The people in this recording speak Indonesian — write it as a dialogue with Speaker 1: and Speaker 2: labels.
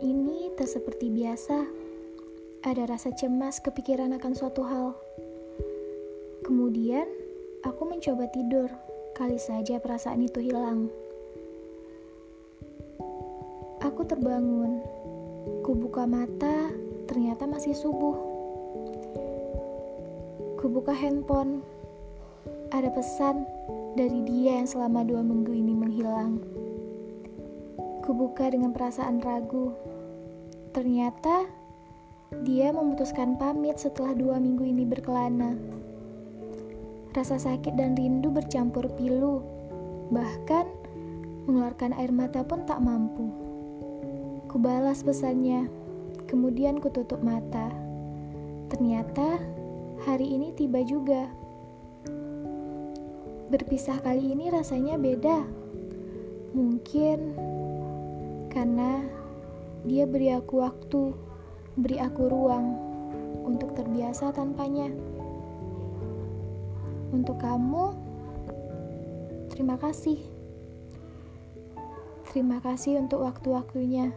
Speaker 1: ini tak seperti biasa. Ada rasa cemas kepikiran akan suatu hal. Kemudian, aku mencoba tidur. Kali saja perasaan itu hilang. Aku terbangun. Kubuka mata, ternyata masih subuh. Kubuka handphone. Ada pesan dari dia yang selama dua minggu ini menghilang. Kubuka dengan perasaan ragu. Ternyata dia memutuskan pamit setelah dua minggu ini berkelana. Rasa sakit dan rindu bercampur pilu, bahkan mengeluarkan air mata pun tak mampu. Kubalas pesannya, kemudian kututup mata. Ternyata hari ini tiba juga. Berpisah kali ini rasanya beda. Mungkin karena dia beri aku waktu, beri aku ruang untuk terbiasa tanpanya. Untuk kamu, terima kasih. Terima kasih untuk waktu-waktunya.